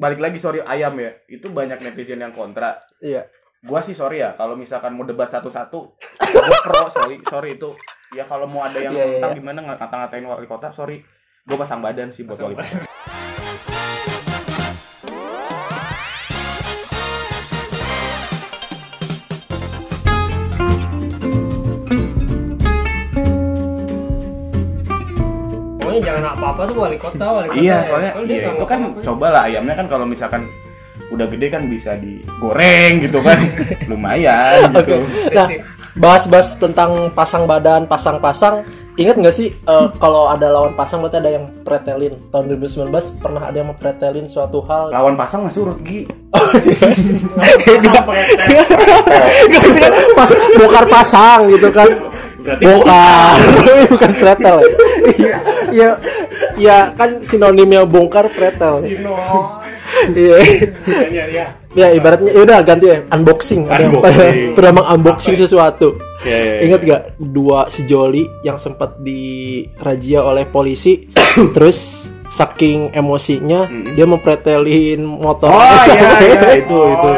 balik lagi sorry ayam ya. Itu banyak netizen yang kontra. Iya. gua sih sorry ya kalau misalkan mau debat satu-satu gua pro sorry. Sorry itu ya kalau mau ada yang iya, tentang iya. gimana ngata-ngatain wali kota sorry. Gua pasang badan sih buat wali kota apa-apa tuh wali kota, wali kota. iya ya. soalnya Soalnya dia iya itu kan apa-apa. coba lah ayamnya kan kalau misalkan udah gede kan bisa digoreng gitu kan lumayan Oke. gitu Nah, bahas-bahas tentang pasang badan, pasang-pasang. Ingat nggak sih eh, kalau ada lawan pasang berarti ada yang pretelin. Tahun 2019 pernah ada yang mempretelin suatu hal. lawan pasang masih urut gi Nggak sih kan pas bongkar pasang gitu kan. berarti Bongkar, bukan pretel. Iya, iya, iya kan sinonimnya bongkar pretel. Sino. Iya. Iya. Ya ibaratnya ya udah ganti ya unboxing. Ada yang Unboxing. pernah mengunboxing sesuatu. Ya, ya, ya. Ingat gak dua sejoli yang sempat dirazia oleh polisi terus saking emosinya dia mempretelin motor. Oh iya sampai- iya itu Oh, itu.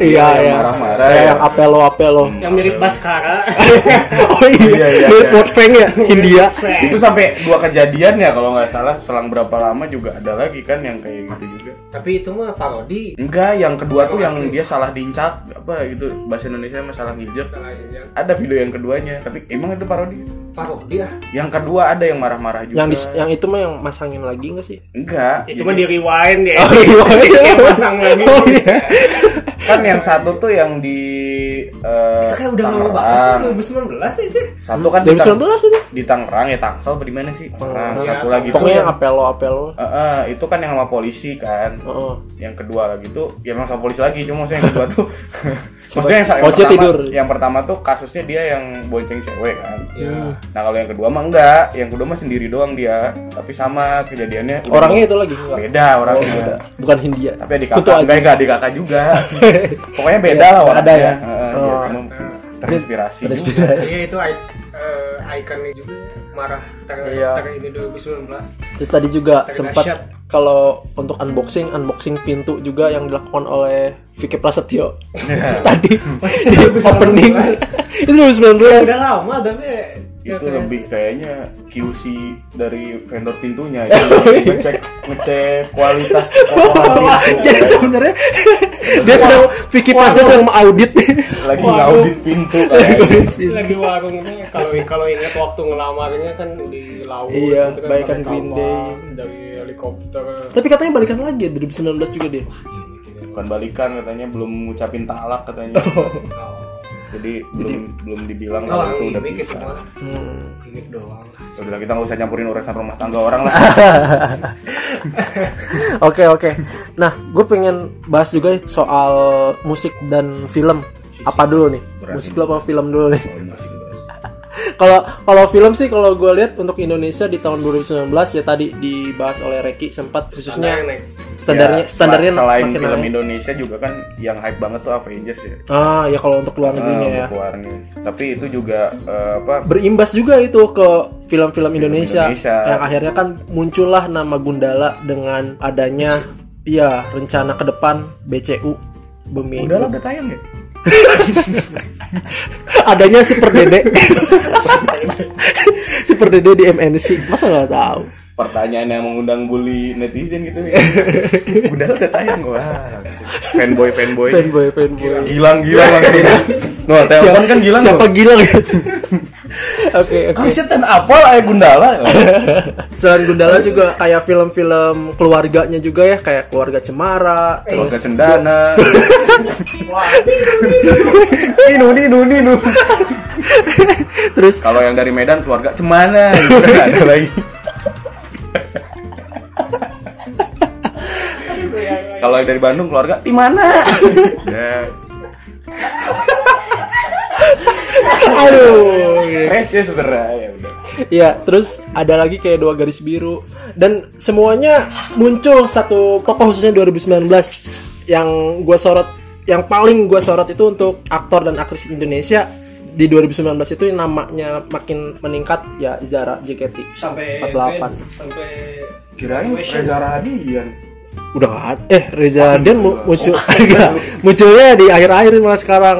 iya yang iya. marah-marah ya. yang apelo apelo Yang mirip Baskara. oh iya. Iya, iya, mirip iya. World Fang ya Hindia itu sampai dua kejadian ya kalau nggak salah. Selang berapa lama juga ada lagi kan yang kayak gitu juga. Tapi itu mah parodi. enggak yang kedua tuh yang Asli. dia salah dincak apa gitu bahasa Indonesia mah salah ngijek Salah yang ada video yang keduanya tapi emang itu parodi parodi ah. yang kedua ada yang marah-marah juga yang dis- yang itu mah yang masangin lagi nggak sih enggak Itu Jadi- mah di rewind ya. Oh, rewind. Dia pasang lagi. oh iya kan yang satu tuh yang di eh, Itu kayak udah lama Tangerang. banget 2019 itu. satu kan di, Tang- 2019 itu di Tangerang ya Tangsel apa di mana sih Tangerang Iya, satu lagi tuh pokoknya yang apelo apelo Eh, eh, itu kan yang sama polisi kan oh. yang kedua lagi tuh ya emang sama polisi lagi cuma maksudnya yang kedua tuh maksudnya yang, yang pertama tidur. yang pertama tuh kasusnya dia yang bonceng cewek kan Ya. nah kalau yang kedua mah enggak yang kedua mah sendiri doang dia tapi sama kejadiannya orangnya itu lagi beda orangnya Oh, beda. bukan Hindia tapi adik kakak aja. enggak enggak adik kakak juga pokoknya beda lah Ada orangnya ya? Heeh, Oh. terinspirasi Terinspirasi. Iya itu ik- eh, ikonnya juga marah ter, Iya. ter ini 2019. Terus tadi juga Terdahsyat. sempat kalau untuk unboxing, unboxing pintu juga yang dilakukan oleh Vicky Prasetyo. tadi di opening itu 2019. Udah lama tapi itu lebih kayaknya QC dari vendor pintunya Jadi ngecek ngecek kualitas pintu Jadi sebenarnya dia sedang Vicky Prasetyo sedang mengaudit. lagi Waduh. ngaudit pintu kayaknya kerasa. lagi warungnya kalau kalau ingat waktu ngelamarnya kan di laut Iya, gitu kan, pakai Green Day. dari helikopter Tapi katanya balikan lagi ya 2019 juga dia. bukan balikan katanya belum ngucapin talak katanya Jadi belum belum dibilang kalau itu udah bisa mah Hmm. gimmick doang Ya udah kita nggak usah nyampurin urusan rumah tangga orang lah Oke oke. Nah, gue pengen bahas juga soal musik dan film. Apa dulu nih? Berani. Musik dulu apa film dulu nih? Kalau kalau film sih kalau gue lihat untuk Indonesia di tahun 2019 ya tadi dibahas oleh Reki sempat khususnya. Standarnya Ya, standarnya sel- selain makin film naik. Indonesia juga kan yang hype banget tuh Avengers ya Ah ya kalau untuk luar Ah, negerinya ya. untuk keluarnya. tapi itu juga eh, apa Berimbas juga itu ke film-film Indonesia, Indonesia. yang akhirnya kan muncullah nama Gundala dengan adanya ya rencana ke depan BCU Bumi. lah udah tayang ya adanya Super Dede. Super Dede di MNC. Masa nggak tahu? Pertanyaan yang mengundang bully netizen gitu ya. Udah udah tayang wah. Fanboy fanboy. Fanboy, fanboy. gilang gilang. Langsung no telepon kan gilang Siapa loh. Gilang? Oke, oke. Kang Setan apal ayah Gundala? Selain Gundala juga kayak film-film keluarganya juga ya, kayak Keluarga Cemara, keluarga terus cendana. Wah ninu ninu ninu. Terus kalau yang dari Medan keluarga cemana gitu kan. ada lagi kalau yang dari Bandung keluarga di mana? Ya. Aduh. receh sebenarnya. Ya udah. Iya, terus ada lagi kayak dua garis biru. Dan semuanya muncul satu tokoh khususnya 2019 yang gua sorot yang paling gua sorot itu untuk aktor dan aktris Indonesia di 2019 itu namanya makin meningkat ya Zara JKT sampai 48. sampai kirain Reza Rahadian udah ada. Eh Reza Radian mu- muncul enggak, munculnya di akhir-akhir malah sekarang.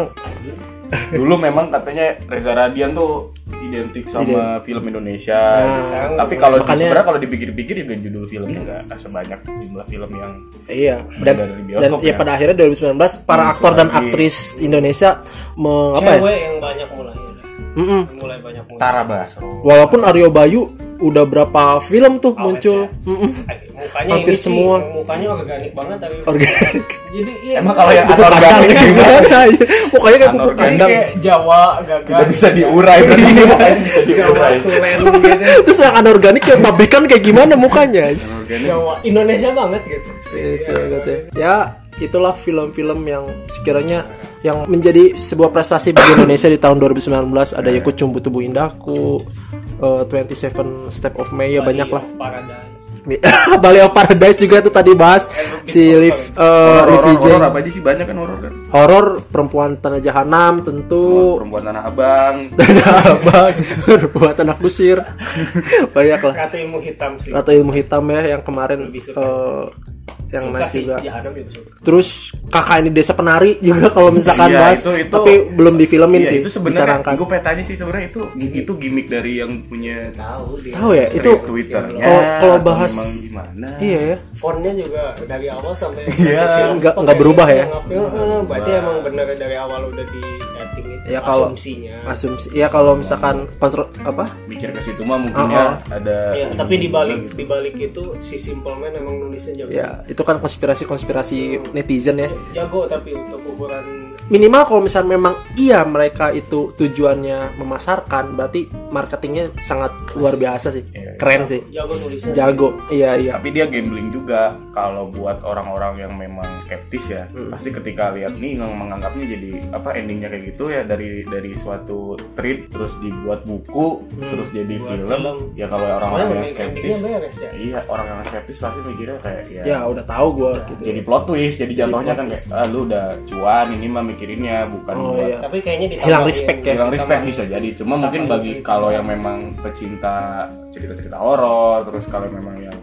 Dulu memang katanya Reza Radian tuh identik sama film Indonesia. Sekarang Tapi kalau di- Makanya- sebenarnya kalau dipikir-pikir juga judul filmnya nggak nggak sebanyak jumlah film yang Iya, dan dari dan bioskop ya ya. pada akhirnya 2019 para Muncul aktor dan lagi. aktris Indonesia me, apa ya? yang banyak mulai Mm-mm. mulai banyak mulai Tara Basro. Walaupun Aryo Bayu udah berapa film tuh muncul. Mm-mm. Mukanya Hampir ini sih, semua. mukanya organik banget tapi Organik. jadi iya Emang kalau yang anorganik gimana aja? Pokoknya kayak buku Anorganik ini kandang. kayak Jawa gagal tidak bisa diurai berarti makanya bisa Jawa diurai. gitu Terus yang anorganik kayak pabrikan kayak gimana mukanya? Jawa Indonesia banget gitu Ya, itulah film-film yang sekiranya yang menjadi sebuah prestasi bagi Indonesia di tahun 2019 ada Yaku Cumbu Tubuh Indahku, eh, 27 Step of May ya banyak lah. Bali of Paradise juga tuh tadi bahas si Liv eh, Horor Liv horor Vijay. apa aja sih banyak kan horor kan. Horor perempuan tanah jahanam tentu Perempuan tanah abang. abang perempuan tanah kusir banyak lah Ratu ilmu hitam sih atau ilmu hitam ya yang kemarin Lebih suka. eh, yang suka sih juga. suka. Terus kakak ini desa penari juga kalau misalkan Iya, bahas itu- itu- tapi belum difilmin Iya, sih itu sebenarnya gue petanya sih sebenarnya itu itu gimmick dari yang punya tahu dia. Tahu ya itu Twitternya. Kalau- kalau atau bahas- gimana? iya ya. Fontnya juga dari awal sampai Iya, nggak- nggak berubah ya? eh, berarti emang bener dari awal udah di setting itu Ya, kalau- asumsinya. asumsi ya kalau misalkan kontrol apa? Mikir ke situ mah mungkin Oh, ya oh. ada ya tapi di balik di balik itu si Simple Man emang nulisnya jago ya itu kan konspirasi konspirasi netizen ya. Jago tapi untuk ukuran minimal kalau misalnya memang iya mereka itu tujuannya memasarkan berarti marketingnya sangat luar biasa sih. Iya. keren sih. Jago nulisnya jago. Iya iya. Tapi dia gambling juga. Kalau buat orang-orang yang memang skeptis ya Hmm. pasti ketika lihat nih yang menganggapnya jadi apa endingnya kayak gitu ya dari dari suatu tweet terus dibuat buku terus jadi Buat film, film. ya kalau orang-orang yang skeptis beres ya? iya orang yang skeptis pasti mikirnya kayak ya, ya udah tahu gue gitu. Jadi plot twist jadi jatuhnya kan kayak ah, lu udah cuan ini mah mikirinnya bukan Oh, buat iya. tapi kayaknya Hilang respect ya. bilang respect bisa jadi. Cuma mungkin bagi kalau yang memang pecinta cerita-cerita horor terus kalau memang yang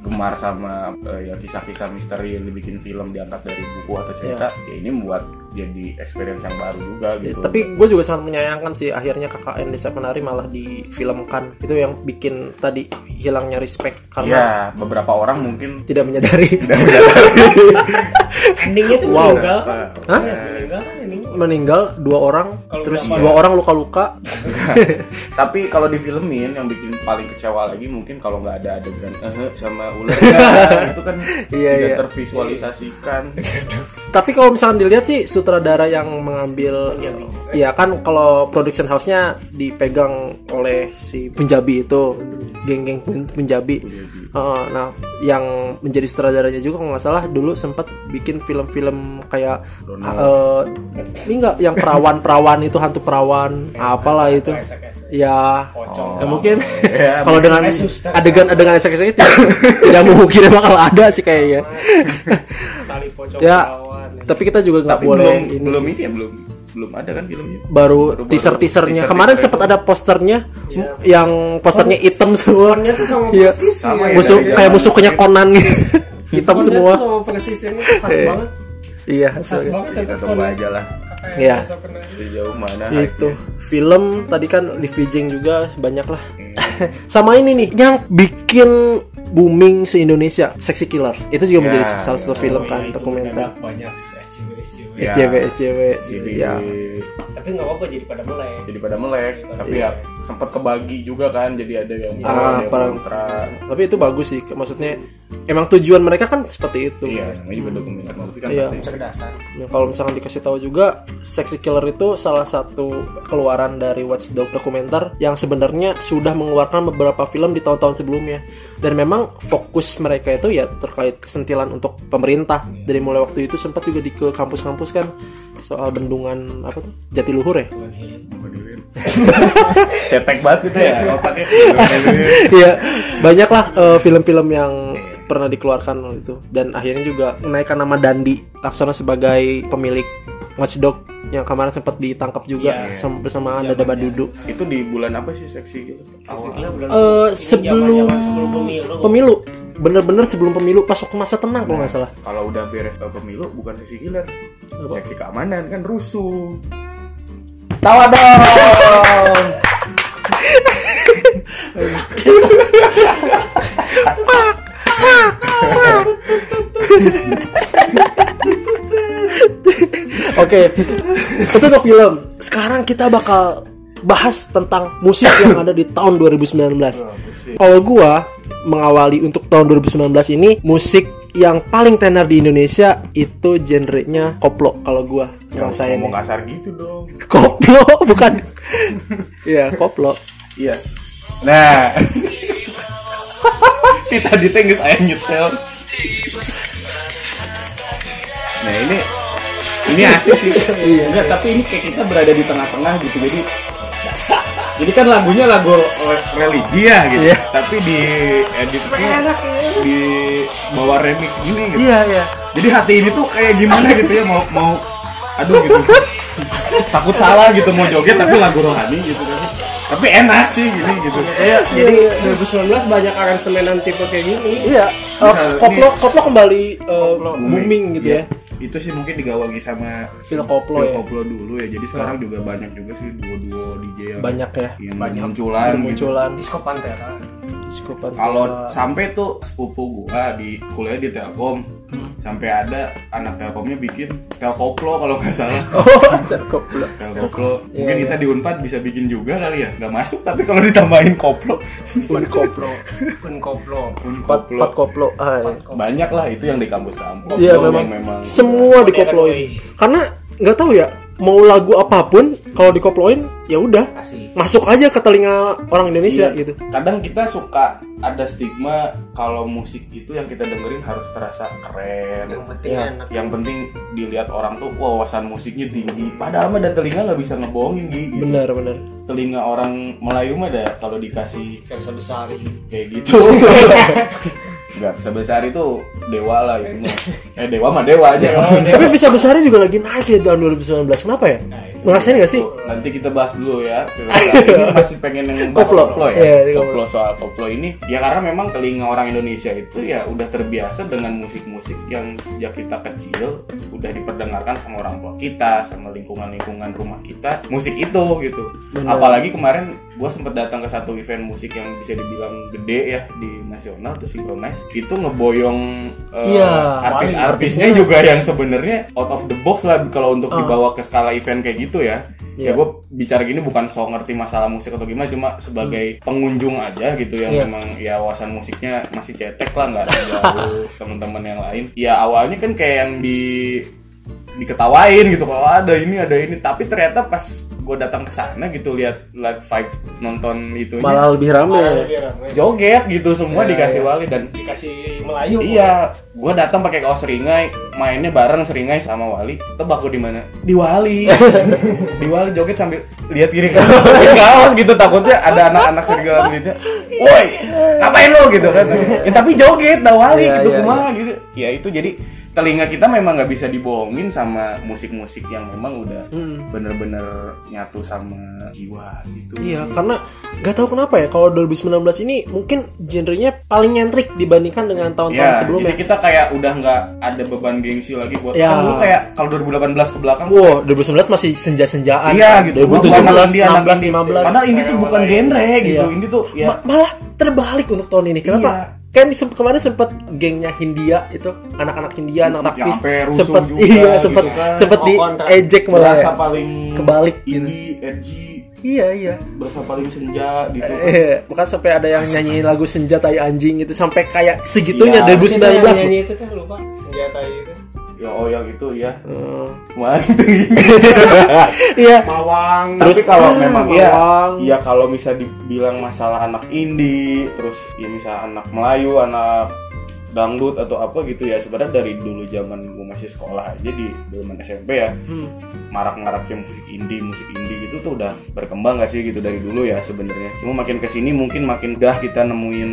gemar sama eh, ya kisah-kisah misteri yang dibikin film diangkat dari buku atau cerita ya ini membuat jadi experience yang baru juga Ya, gitu. tapi gue juga sangat menyayangkan sih akhirnya KKN Desa Penari malah difilmkan. Itu yang bikin tadi hilangnya respect karena ya beberapa orang mungkin tidak menyadari. endingnya tuh Wow. meninggal. Hah? Iya, meninggal kan dua orang Kalau terus dua orang luka-luka. Tapi kalau di filmin yang bikin paling kecewa lagi mungkin kalau nggak ada adegan eh sama ular itu kan Iya, tidak iya. tervisualisasikan. Tapi kalau misalkan dilihat sih sutradara yang mengambil ya kan kalau production house-nya dipegang oleh si Punjabi itu geng-geng Pun- Heeh, nah. Yang menjadi sutradaranya juga kalau nggak salah dulu sempat bikin film-film kayak eh, ini nggak? Yang perawan-perawan itu hantu perawan apalah itu. Ya. Pocong. Ya mungkin. Ya, kalau dengan adegan-adegan esek-esek itu tidak mungkin bakal ada sih kayaknya. Ya. perawan. tapi kita juga nggak boleh belum ini belum sih. ini ya belum belum ada kan filmnya. Baru Baru-baru teaser teasernya teaser-teaser kemarin itu. sempat ada posternya. Iya. yang posternya hitam semua. Fontnya tuh sama Iya. persis Sama ya. ya, musuh dari kayak musuhnya itu. Conan gitu. Hitam semua. tuh sama persis ini tuh khas banget. Iya khas sebagai- banget kita itu tunggu aja lah. Iya. sejauh mana itu film tadi kan Liv Vijing juga banyak lah. Hype-nya. sama ini nih yang bikin booming se Indonesia Sexy Killer. Itu juga menjadi Ya, salah satu film Oh, kan iya, itu dokumenter. banyak SJW Ya. SJW SJW jadi ya. Tapi nggak apa-apa jadi pada mulai jadi pada melek. Tapi ya sempat kebagi juga kan jadi ada yang pro, Ah, ada yang para- kontra. tapi itu bagus sih maksudnya emang tujuan mereka kan seperti itu. Iya namanya juga kan Iya. pasti. Cerdasan Nah, kalau misalkan dikasih tahu juga, Sexy Killer itu salah satu keluaran dari Watchdog dokumenter yang sebenarnya sudah mengeluarkan beberapa film di tahun-tahun sebelumnya. Dan memang fokus mereka itu ya terkait kesentilan untuk pemerintah. Dari mulai waktu itu sempat juga di ke kampus-kampus kan soal bendungan apa tuh? Jatiluhur ya. cetek banget gitu ya otaknya. Iya banyak lah eh, film-film yang pernah dikeluarkan itu. Dan akhirnya juga menaikkan nama Dandi Laksono sebagai pemilik Watchdog yang kemarin sempat ditangkap juga Iya. sem- bersama Anda Daba Dudu. itu di bulan apa sih seksi gitu? Sebenarnya bulan Eh ini sebelum zaman-zaman sebelum pemilu. pemilu bener-bener sebelum pemilu pas waktu masa tenang kalau nggak salah Kalau udah beres eh, pemilu bukan seksi killer, Apa? seksi keamanan kan rusuh. Tawa dong. Oke, itu tuh film. Sekarang kita bakal bahas tentang musik yang ada di tahun 2019. Kalau gua mengawali untuk tahun 2019 ini musik yang paling tenar di Indonesia itu genrenya koplo kalau gua ngerasain. Ngomong kasar gitu dong. Koplo bukan. Iya, koplo. Iya. Nah. Kita tadi tenggus ayah nyetel. Nah ini ini asik sih. Enggak, tapi ini kayak kita berada di tengah-tengah gitu. Jadi jadi kan lagunya lagu re- religi ya gitu. Iya. Tapi di editnya di bawah remix gini gitu. Iya, iya. Jadi hati ini tuh kayak gimana gitu ya mau mau aduh gitu. Takut salah gitu mau joget tapi lagu rohani gitu kan. Tapi enak sih gini gitu. Kayak jadi 2019 banyak aransemenan tipe kayak gini. Iya, uh, koplo koplo kembali uh, Koplo. booming gitu ya. Itu sih mungkin digawangi sama Phil Koplo Phil ya. Koplo dulu ya. Jadi sekarang juga banyak juga sih duo-duo DJ yang Banyak ya. yang Banyak. munculan gitu. Munculan Disco Pantera. Skupan. Kalau sampai tuh sepupu gua di kuliah di Telkom sampai ada anak Telkomnya bikin Telkoplo kalau nggak salah. Oh. Telkoplo. Mungkin Iya, kita di Unpad bisa bikin juga kali ya. Nggak masuk tapi kalau ditambahin koplo. Pun koplo. Pun koplo. Pat, pat koplo. Ah, iya. Banyak lah itu yang di kampus-kampus. Iya yang memang, memang semua dikoploin. Karena nggak tahu ya mau lagu apa pun kalau dikoploin ya udah masuk aja ke telinga orang Indonesia Iya. gitu. kadang kita suka ada stigma kalau musik itu yang kita dengerin harus terasa keren Yang penting enak. yang penting dilihat orang tuh wawasan musiknya tinggi padahal mah dan telinga nggak bisa ngebohongin gitu. Benar benar. telinga orang Melayu mah ada kalau dikasih Versa besar. kayak gitu nggak sebesar itu dewa lah itu mah eh dewa mah dewa aja maksudnya Tapi Visa Besari juga lagi naik ya tahun 2019. Kenapa ya? Nah. Ngerasain gak sih? Nanti kita bahas dulu ya ini masih pengen yang bahas Koplo. koplo, Iya, ya ini koplo. koplo soal koplo ini ya karena memang telinga orang Indonesia itu ya udah terbiasa dengan musik-musik yang sejak kita kecil udah diperdengarkan sama orang tua kita sama lingkungan-lingkungan rumah kita musik itu gitu Benar. apalagi kemarin gua sempet datang ke satu event musik yang bisa dibilang gede ya di nasional tuh Synchronize itu ngeboyong Iya, artis-artisnya artisnya. juga yang sebenarnya out of the box lah kalau untuk Ah. dibawa ke skala event kayak gitu ya Iya. ya gue bicara gini bukan so ngerti masalah musik atau gimana cuma sebagai pengunjung aja gitu yang Hmm. Iya. memang ya wawasan musiknya masih cetek lah nggak ada jauh teman-teman yang lain ya awalnya kan kayak yang di diketawain gitu kalau ada ini ada ini tapi ternyata pas gue datang ke sana gitu lihat lihat vibe nonton itunya Malah lebih rame. Malah lebih ramai. joget gitu semua Iya, dikasih iya. wali dan Dikasih Melayu. Iya, gue datang pakai kaos seringai, mainnya bareng seringai sama Wali. Tebak gue di mana? Di Wali. di Wali joget sambil lihat kiri kanan kaos gitu takutnya ada anak-anak serigala duitnya. Woi, ngapain lo gitu kan? Ya, tapi joget dah Wali Iya, gitu iya, kumaha gitu. Ya itu jadi telinga kita memang nggak bisa dibohongin sama musik-musik yang memang udah Hmm. bener-bener nyatu sama jiwa gitu. Iya, sih. karena nggak tahu kenapa ya kalau 2019 ini mungkin genrenya paling nyentrik dibandingkan dengan tahun-tahun Ya, sebelumnya. jadi kita kayak udah nggak ada beban gengsi lagi buat Ya. kan dulu kayak kalau 2018 ke belakang Wow, 2019 masih senja-senjaan. Iya gitu. 2017, Anak indie, anak 16, indie. 15. Padahal ini tuh bukan genre gitu. Iya. Ini tuh ya Ma- malah terbalik untuk tahun ini. Kenapa? Iya. Kan kemarin sempat gengnya Hindia itu anak-anak Hindia, anak Yang aktivis rusuh sempat iya gitu sempat kan. sempat Oh, diejek malah. ya. paling Kebalik gitu. indie, edgy, Iya iya. berasa paling senja gitu. Eh, bahkan sampai ada yang nyanyiin lagu senja tai anjing itu sampai kayak segitunya Iya, 2019 Siapa yang nyanyi itu tuh lupa senjata itu. Ya oh yang itu ya. Manteng. Iya. Mawang. Terus Tapi kalau memang iya, iya kalau bisa dibilang masalah anak indie, terus ya misal anak Melayu, anak dangdut atau apa gitu ya sebenarnya dari dulu zaman gue masih sekolah aja di zaman SMP ya Hmm. marak-maraknya musik indie musik indie gitu tuh udah berkembang gak sih gitu dari dulu ya sebenarnya cuma makin ke sini mungkin makin dah kita nemuin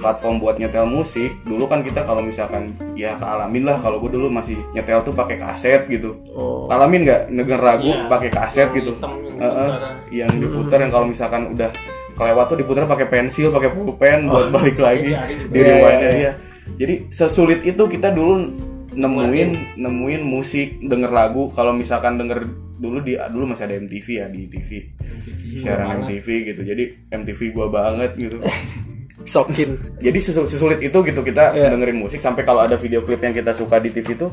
platform buat nyetel musik dulu kan kita kalau misalkan ya kealamin lah kalau gue dulu masih nyetel tuh pakai kaset gitu. Oh. alamin nggak? Denger lagu Iya. pakai kaset gitu. Hitam yang Heeh, diputar. yang diputar yang kalau misalkan udah kelewat tuh diputar pakai pensil pakai pulpen buat balik lagi di Iya, rewind iya, ya jadi sesulit itu kita dulu nemuin nemuin musik denger lagu. Kalau misalkan denger dulu di dulu masih ada MTV ya di TV siaran MTV gitu. Jadi MTV gua banget gitu sokin jadi sesul- sesulit itu gitu kita Iya. dengerin musik sampai kalau ada video klip yang kita suka di TV tuh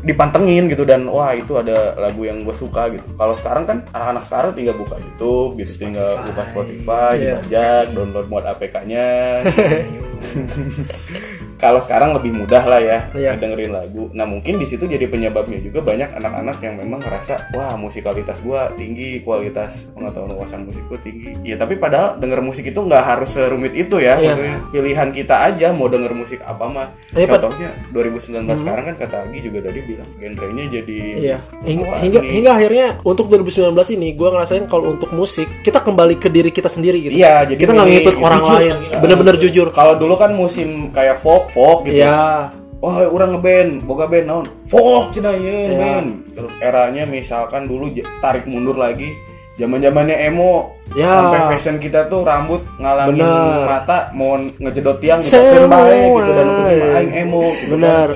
dipantengin gitu dan wah itu ada lagu yang gue suka gitu kalau sekarang kan anak-anak sekarang tinggal buka YouTube gitu tinggal buka Spotify Iya. dibajak download mod APK-nya kalau sekarang lebih mudah lah ya Iya. dengerin lagu nah mungkin di situ jadi penyebabnya juga banyak anak-anak yang memang ngerasa wah musikalitas gua tinggi kualitas pengetahuan wawasan musik gua tinggi ya tapi padahal denger musik itu nggak harus serumit itu ya Iya. Maksudnya pilihan kita aja mau denger musik apa mah Pat. contohnya 2019 sekarang kan kata Agi juga tadi bilang genrenya jadi Iya, hingga, Wah, hingga, ini- hingga akhirnya untuk 2019 ini gue ngerasain kalau untuk musik kita kembali ke diri kita sendiri gitu. Iya, jadi kita nggak ngikut orang jujur. lain, bener-bener jujur. kalau dulu kan musim kayak folk folk gitu Iya, Wah, orang ngeband, boga band naon? Folk cina Iya. ye, band. Terus eranya misalkan dulu tarik mundur lagi, zaman-zamannya emo. Ya. Sampai fashion kita tuh rambut ngalangin Bener. mata mau ngejedot tiang gitu. Kan baik gitu dan aku eh. aing emo. gitu kan. bener.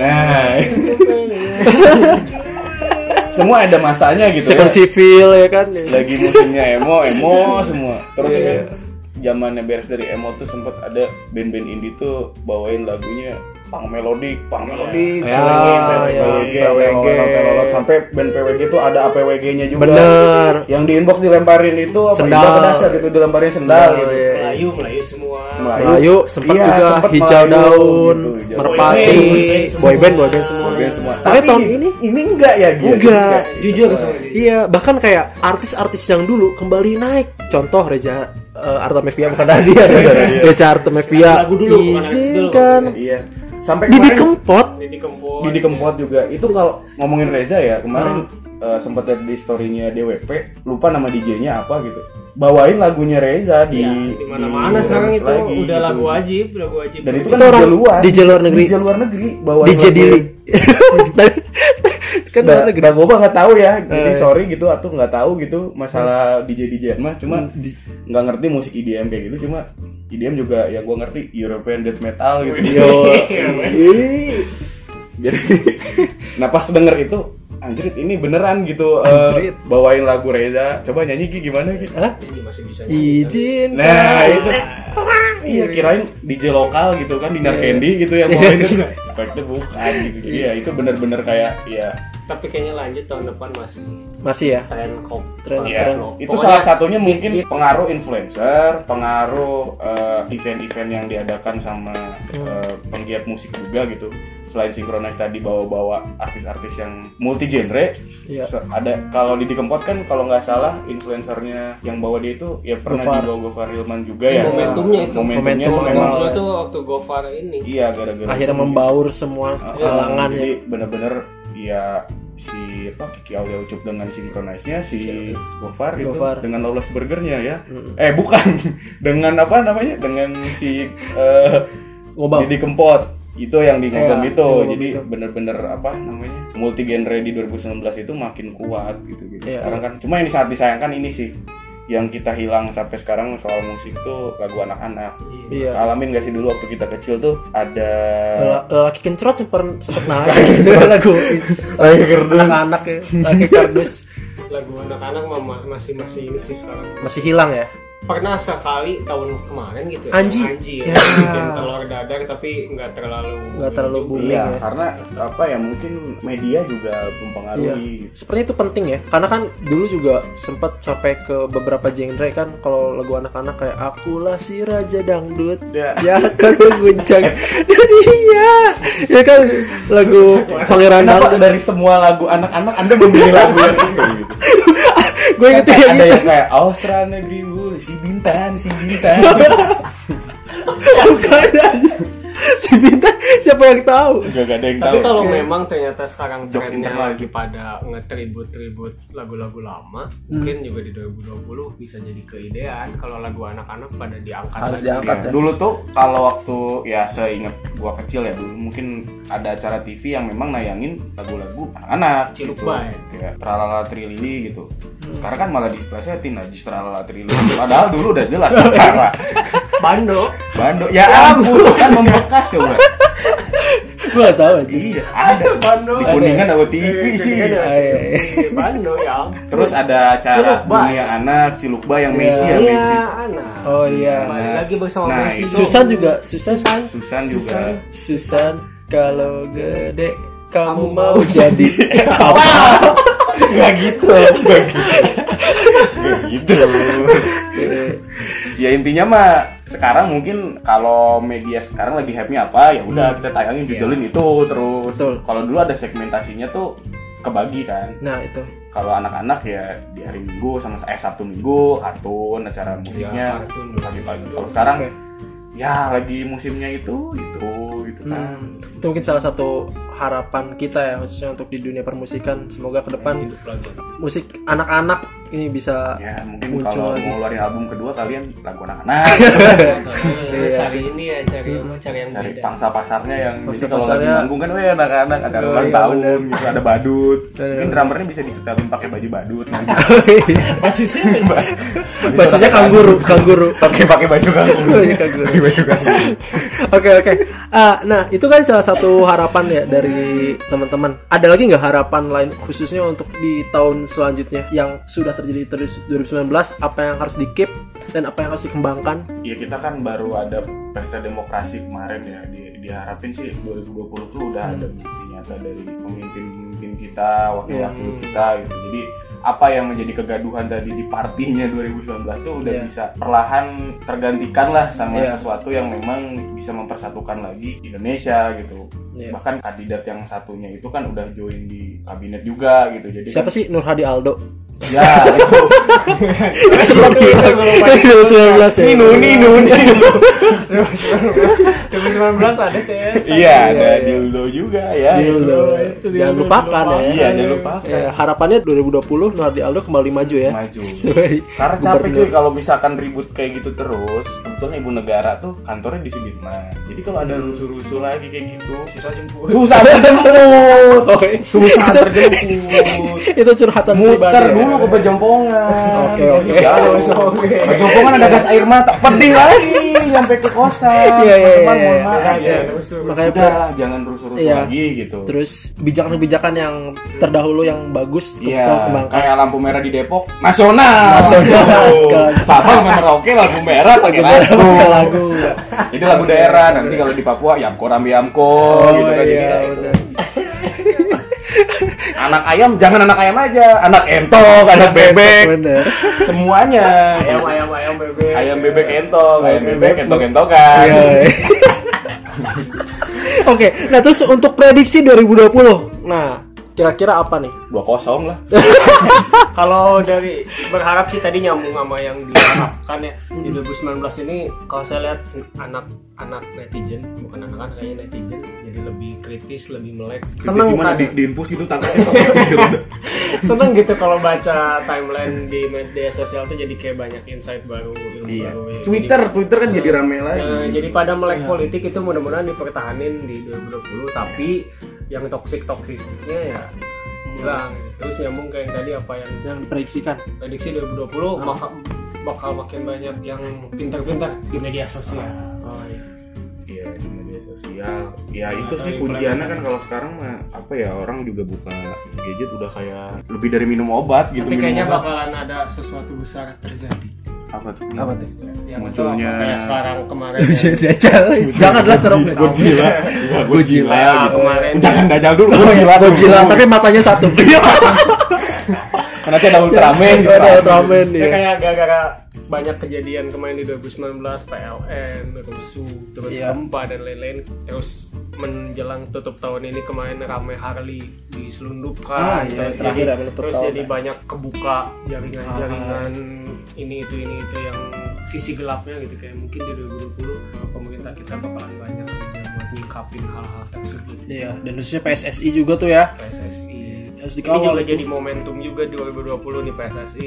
Nah. semua ada masanya gitu Second ya. civil ya kan. Lagi musimnya emo, emo semua. Terus zamannya beres dari emo tuh sempet ada band-band indie tuh bawain lagunya pang melodik, pang melodik, Ya, sering ya, PWG, PWG. telolot, telolot. sampai band PWG tuh ada APWG-nya juga. Bener. Yang di inbox dilemparin itu apa Sendal. indah ke dasar gitu dilemparin sendal, gitu. iya. Melayu Melayu semua Melayu sempat Iya, juga sempet hijau Melayu, daun, gitu, hijau merpati, boyband, boyband semua. Band semua. Tapi tahun ini ini enggak ya gitu. Enggak. jujur sama dia Iya, bahkan kayak artis-artis yang dulu kembali naik. Contoh Reza uh, Artamevia bukan dia. Reza Artamevia. Lagu dulu, bukan artis dulu. Izinkan. Iya. Sampai Didi Kempot. Didi Kempot Didi Kempot juga itu kalau ngomongin Reza ya kemarin Hmm. eh, sempat lihat di storynya DWP lupa nama DJ-nya apa gitu bawain lagunya Reza di Ya, di mana-mana di- sekarang itu lagi, udah gitu. lagu wajib lagu wajib dan itu Itu kan orang luar DJ luar negeri. DJ luar negeri bawain DJ lagu- Dili. kan luar Nah, negeri. nah, gue nggak tahu ya, jadi Eh. sorry gitu atau nggak tahu gitu masalah DJ DJ mah, cuma nggak ngerti musik EDM kayak gitu, cuma EDM juga yang gue ngerti European death metal gitu. Yo. Jadi, nah pas denger itu, anjrit ini beneran gitu eh, Anjrit. bawain lagu Reza. Coba nyanyi Gi gimana Gi? Hah? masih bisa nyanyi. Izin. Nah itu, iya kirain DJ lokal gitu kan di Narkendi gitu yang bawain itu. Efeknya bukan gitu. Jadi ya itu bener-bener kayak ya tapi kayaknya lanjut tahun depan masih Masih ya. tren kok Tren- Iya, Keren. itu salah satunya mungkin pengaruh influencer, pengaruh eh, event-event yang diadakan sama eh, penggiat musik juga gitu. Selain sinkronis tadi bawa-bawa artis-artis yang multi genre, Iya. se- ada kalau Didi Kempot kan kalau nggak salah influencernya yang bawa dia itu ya pernah Gofar. dibawa Gofar Hilman juga ya. momentumnya itu. Momentumnya Momentum memang tuh waktu Gofar ini iya gara-gara Akhirnya itu. membaur semua Uh, kalangan jadi ya. bener-bener ya si apa Kiki Aulia Ucup dengan sinkronisnya si Gofar itu Gofar. dengan Lawless Burgernya ya. Eh bukan. Dengan apa namanya? Dengan si Ngobam. Didi Kempot. Itu yang di ngobam Iya, itu. jadi bener-bener apa namanya? Multi genre di 2019 itu makin kuat gitu gitu Iya. sekarang kan cuma yang sangat disayangkan ini sih yang kita hilang sampai sekarang soal musik tuh lagu anak-anak. Iya. alamin gak sih dulu waktu kita kecil tuh ada Lelaki kencrot sempet sempet naik. Lagu lagi kerdus. anak-anak ya laki kardus lagu anak-anak masih masih ini sih sekarang. Masih hilang ya pernah sekali tahun kemarin gitu ya Anji. Anji Ya. ya, bikin telur dadar tapi nggak terlalu nggak terlalu booming Iya, ya karena apa ya mungkin media juga mempengaruhi. Sepertinya itu penting ya, karena kan dulu juga sempat sampai ke beberapa genre kan kalau lagu anak-anak kayak akulah si raja dangdut, Ya. ya kan mengguncang dunia, ya kan lagu pangeran Kenapa dari semua lagu anak-anak Anda memilih lagu yang itu gitu? Gue inget yang ada itu. yang kayak Austra Negeri Bulu, si Bintan, si Bintan. si Bintang siapa yang tahu Gak, gak ada yang Tapi tahu. kalau memang ternyata sekarang Jokes trennya lagi pada nge-tribute-tribute lagu-lagu lama, mungkin juga di 2020 bisa jadi keidean kalau lagu anak-anak pada diangkat Harus lagi. diangkat. Ya, dulu tuh kalau waktu ya seingat gua kecil ya dulu mungkin ada acara TV yang memang nayangin lagu-lagu anak-anak Ciluk gitu. Bay. kayak Tralala Trilili gitu sekarang kan malah diplesetin Najis Tralala Trilili padahal dulu udah jelas acara Bando. Bando ya ampun kan membekas ya udah gua tahu aja. Iya ada. Bando. di kuningan ada TV sih. Ada Iya, di Bando ya. terus ada acara dunia anak Cilukba yang Messi ya Iya, Messi. anak. oh iya. Balik lagi bersama Nah, Messi. Susan juga Susan. Susan juga. Susan. Kalau gede kamu mau jadi apa? Nggak gitu nggak gitu. Nggak gitu. Ya intinya mah sekarang mungkin kalau media sekarang lagi hype-nya apa ya udah kita tayangin judulin itu terus Betul. kalau dulu ada segmentasinya tuh kebagi kan. Nah itu. Kalau anak-anak ya di hari minggu sama eh sabtu minggu kartun acara musiknya kartun. pagi-pagi. Kalau sekarang Oke. ya lagi musimnya itu itu itu kan. Hmm, itu mungkin salah satu harapan kita ya khususnya untuk di dunia permusikan. Semoga ke depan musik anak-anak ini bisa ya mungkin Muncul kalau lagi. mau ngeluarin album kedua kalian lagu anak-anak Iya, cari ini ya, cari apa? Cari yang cari beda. pangsa pasarnya yang Pangsa jadi kalau lagi pasarnya- manggung kan weh anak-anak acara Oh, ulang iya, tahun gitu ada badut Iya. mungkin drummernya bisa disetelin pakai baju badut nah, Basisnya basisnya kangguru kangguru pakai pakai baju iya, kangguru. pakai baju kamu Oke oke. Ah, nah itu kan salah satu harapan ya dari teman-teman. Ada lagi nggak harapan lain khususnya untuk di tahun selanjutnya yang sudah terjadi terus 2019? Apa yang harus di keep dan apa yang harus dikembangkan? ya kita kan baru ada pesta demokrasi kemarin ya di, diharapin sih 2020 tuh udah ada bukti nyata dari pemimpin-pemimpin kita wakil-wakil Hmm. kita gitu jadi apa yang menjadi kegaduhan tadi di partinya 2019 tuh udah Iya. bisa perlahan tergantikan lah sama Iya. sesuatu yang memang bisa mempersatukan lagi Indonesia gitu Iya. bahkan kandidat yang satunya itu kan udah join di kabinet juga gitu jadi Siapa sih Nur Hadi Aldo? Ya itu 2019 ya. Ninu Ninu Ninu 2019 ada sih. iya ada dildo juga ya Dildo. Jangan lupakan ya. Iya, jangan lupakan. Ya, harapannya 2020 Nur Hadi Aldo kembali maju ya. maju karena capek cuy kalau misalkan ribut kayak gitu terus kebetulan ibu negara tuh kantornya di Sudirman jadi kalau ada rusuh-rusuh lagi kayak gitu Susah jemput. susah terjemput Oh, iya. susah terjemput itu curhatan muter pribadi ya. Dulu ke Bejompongan Oke, oke. Oke. Ada gas air mata pedih lagi sampai ke kosan Iya, iya, iya, iya. Makanya ya lah jangan rusuh-rusuh Iya. lagi gitu Terus kebijakan-kebijakan yang terdahulu yang bagus kita Iya, kembangkan. kayak lampu merah di Depok nasional. Nasional. Papa ngeroke lampu merah pakai lagu. Lagu. Jadi lagu daerah nanti kalau di Papua Yamko Rambi Yamko gitu kan. Jadi iya. Anak ayam jangan anak ayam aja, anak entok, anak bebek, Bener. semuanya. Ayam ayam ayam bebek. Ayam bebek entok, ayam bebek bebek. entok-entokan. Iya. Oke, nah terus untuk prediksi 2020. Nah, kira-kira apa nih? Dua kosong lah. Kalau dari berharap sih tadi nyambung sama yang diharapkan ya di 2019 ini kalau saya lihat anak-anak netizen bukan anak-anak kayaknya netizen jadi lebih kritis lebih melek seneng Gimana kan di, diinpus itu tangkapnya. seneng gitu kalau baca timeline di media sosial tuh jadi kayak banyak insight baru ilmu Iya. baru ya. Twitter, Twitter kan jadi rame lagi. Nah, jadi pada melek politik itu mudah-mudahan dipertahanin di 2020 tapi yang toksik toksiknya ya hilang terus nyambung kayak yang tadi apa yang Yang diprediksikan. prediksi 2020 maka bakal makin banyak yang pintar-pintar di media sosial Oh iya. Iya di media sosial. Ya itu Atau sih yang kunciannya kan kalau sekarang mah apa ya orang juga buka gadget udah kayak lebih dari minum obat gitu. tapi minum kayaknya obat. bakalan ada sesuatu besar terjadi apa tuh? Apa tuh? yang itu Munculnya- kayak sekarang kemarin ya. Dajjal. Janganlah serem. Godzilla. Iya, Godzilla Kayak gitu. kemarin. Jangan dajal dulu Oh, Godzilla. iya, Godzilla, dulu. tapi matanya satu. Karena nanti ada Ultraman gitu. Ada Ultraman Ya, ya. kayak gara-gara banyak kejadian kemarin di 2019 PLN, rusuh, terus Iya. gempa dan lain-lain. Terus menjelang tutup tahun ini kemarin rame Harley Ah, diselundupkan. iya, terus terakhir jadi, ya, terus tahun. jadi banyak kebuka jaringan-jaringan ini itu ini itu yang sisi gelapnya gitu kayak mungkin di 2020 pemerintah kita bakalan banyak buat nyikapin hal-hal tersebut Iya, dan khususnya PSSI juga tuh ya. PSSI Harus ini juga jadi momentum juga di 2020 nih PSSI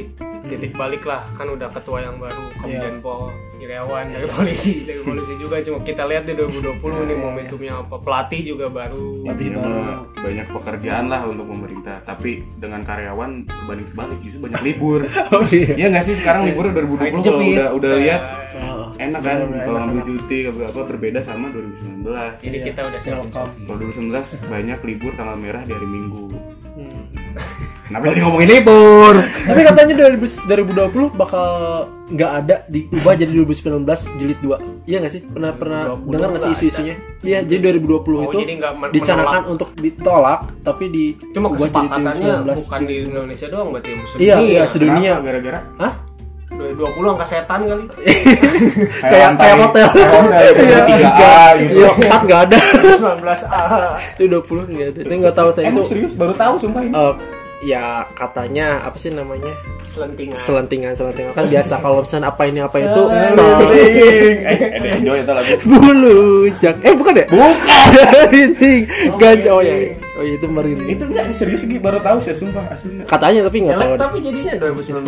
titik balik lah kan udah ketua yang baru Komjen Pol Irawan dari polisi dari polisi juga. Cuma kita lihat di 2020 nih momentumnya apa. Pelatih juga baru. Pelatih Ya, baru. memang banyak pekerjaan lah untuk pemerintah. Tapi dengan karyawan berbanding terbalik justru banyak libur. Oh iya. Iya nggak sih? Sekarang liburnya 2020 kalau udah udah lihat. Oh, enak kan? Kalau ngambil cuti apa apa berbeda sama 2019 jadi kita udah siap kalau 2019 banyak libur tanggal merah di hari Minggu. Kenapa tadi ngomongin libur Tapi katanya 2000 2020 bakal nggak ada diubah jadi 2019 jilid 2. Iya nggak sih? Pernah pernah 2020 dengar nggak sih isu-isunya? Iya, jadi 2020 Oh, itu jadi dicanakan untuk ditolak tapi di cuma kesepakatannya 2019 bukan di Indonesia doang berarti musuh Iya, iya, sedunia. Gara-gara Hah? 2020 angka setan kali Kayak kayak hotel. kayak Iya. tiga A gitu Iya, 4 nggak ada. 19A Itu 20 nggak ada. Tapi nggak tahu tadi itu emang serius baru tahu sumpah ini eh, ya katanya apa sih namanya? selentingan. Selentingan, selentingan. Kan biasa kalau misalnya apa ini apa itu Selenting. sel eh ada enjoy itu lagu. Bulu jak eh bukan ya? Bukan. Selenting. Ganja oh ya oh iya, itu merinding itu enggak serius Gi baru tahu sih sumpah aslinya katanya tapi nggak tahu. Elek tapi jadinya 2019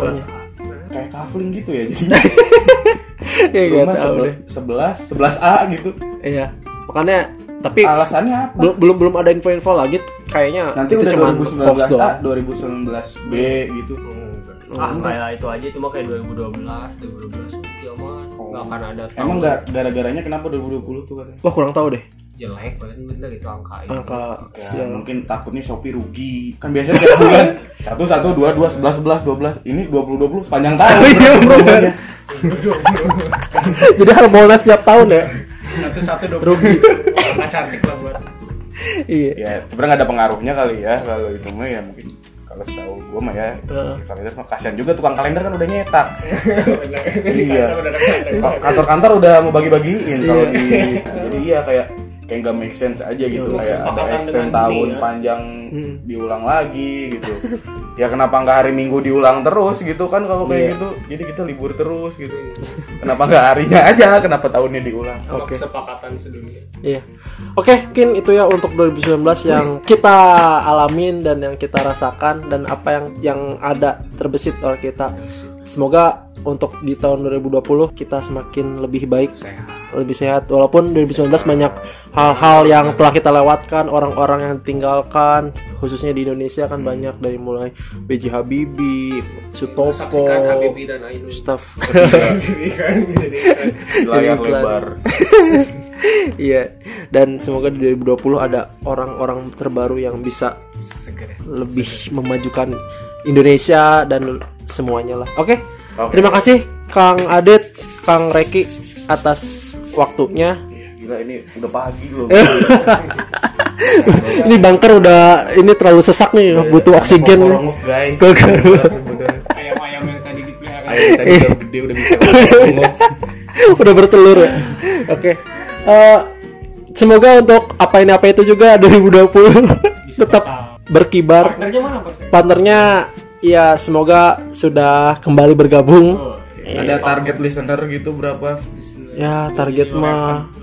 kayak kafling gitu ya jadi. Ya rumah tahu deh. sebelas sebelas A gitu. Iya. Makanya tapi alasannya apa? belum belum belum ada info-info lagi kayaknya nanti itu udah cuman 2019 hoax A doang. 2019 B gitu. Ah kayak itu aja itu mah kayak 2012 2012 kiamat nggak akan ada tahun. emang nggak gara-garanya kenapa 2020 tuh katanya? Wah kurang tahu deh. Jelek banget bener itu angka itu. Angka Ya, mungkin takutnya Shopee rugi. Kan biasanya tiap bulan satu satu dua dua sebelas sebelas dua belas. Ini dua puluh dua puluh sepanjang tahun Iya, berarti bener. promonya. jadi harbolnas setiap tahun ya? Satu satu dua rugi. Angka cantik lah buat iya ya sebenarnya nggak ada pengaruhnya kali ya kalau itu mah ya mungkin kalau setahu gue mah ya Heeh. kalender mah kasihan juga tukang kalender kan udah nyetak iya Iya. Ka- kantor-kantor udah mau bagi-bagiin kalau di jadi iya kayak kayak nggak make sense aja gitu Iya, kayak ada extend tahun dunia. panjang Hmm. diulang lagi gitu ya kenapa nggak hari minggu diulang terus gitu kan kalau kayak Iya. gitu jadi kita libur terus gitu kenapa nggak harinya aja kenapa tahunnya diulang Oke. kesepakatan sedunia Iya. Oke, mungkin itu ya untuk 2019 yang kita alamin dan yang kita rasakan dan apa yang yang ada terbesit oleh kita. Semoga untuk di tahun 2020 kita semakin lebih baik, sehat lebih sehat. Walaupun 2019 banyak hal-hal yang telah kita lewatkan, orang-orang yang tinggalkan, khususnya di Indonesia kan banyak dari mulai B.J. Habibie, Sutopo, Habibie dan Ainun kan jadi kan. layar Iklan. lebar Iya, dan semoga di 2020 ada orang-orang terbaru yang bisa segera lebih memajukan Indonesia dan semuanya lah. Oke. Oke. Terima kasih Kang Adet, Kang Reki atas waktunya. Iya, gila ini udah pagi loh Ini bunker udah ini terlalu sesak nih, butuh oksigen. nih. Guys ayam-ayam yang tadi dipelihara Ayo tadi udah gede udah bisa udah bertelur ya. Oke. Eh, semoga untuk apa ini apa itu juga 2020 tetap berkibar. partnernya mana Pak? Partnernya ya semoga sudah kembali bergabung. Oh, ada target listener gitu berapa Ya target mah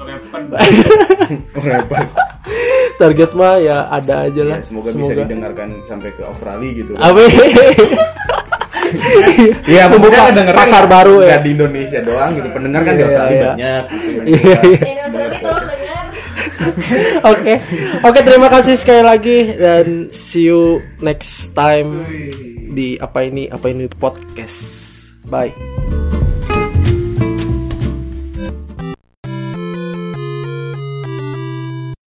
target mah ya ada aja lah. Ya, semoga, bisa didengarkan sampai ke Australia gitu Amin. Iya, Membuka pasar baru ya. Di Indonesia doang gitu. Pendengar kan di Iya, Australia iya. banyak. gitu. Iya, iya. Dari Australia tolong dengar. Oke, oke terima kasih sekali lagi dan see you next time di apa ini apa ini podcast. Bye.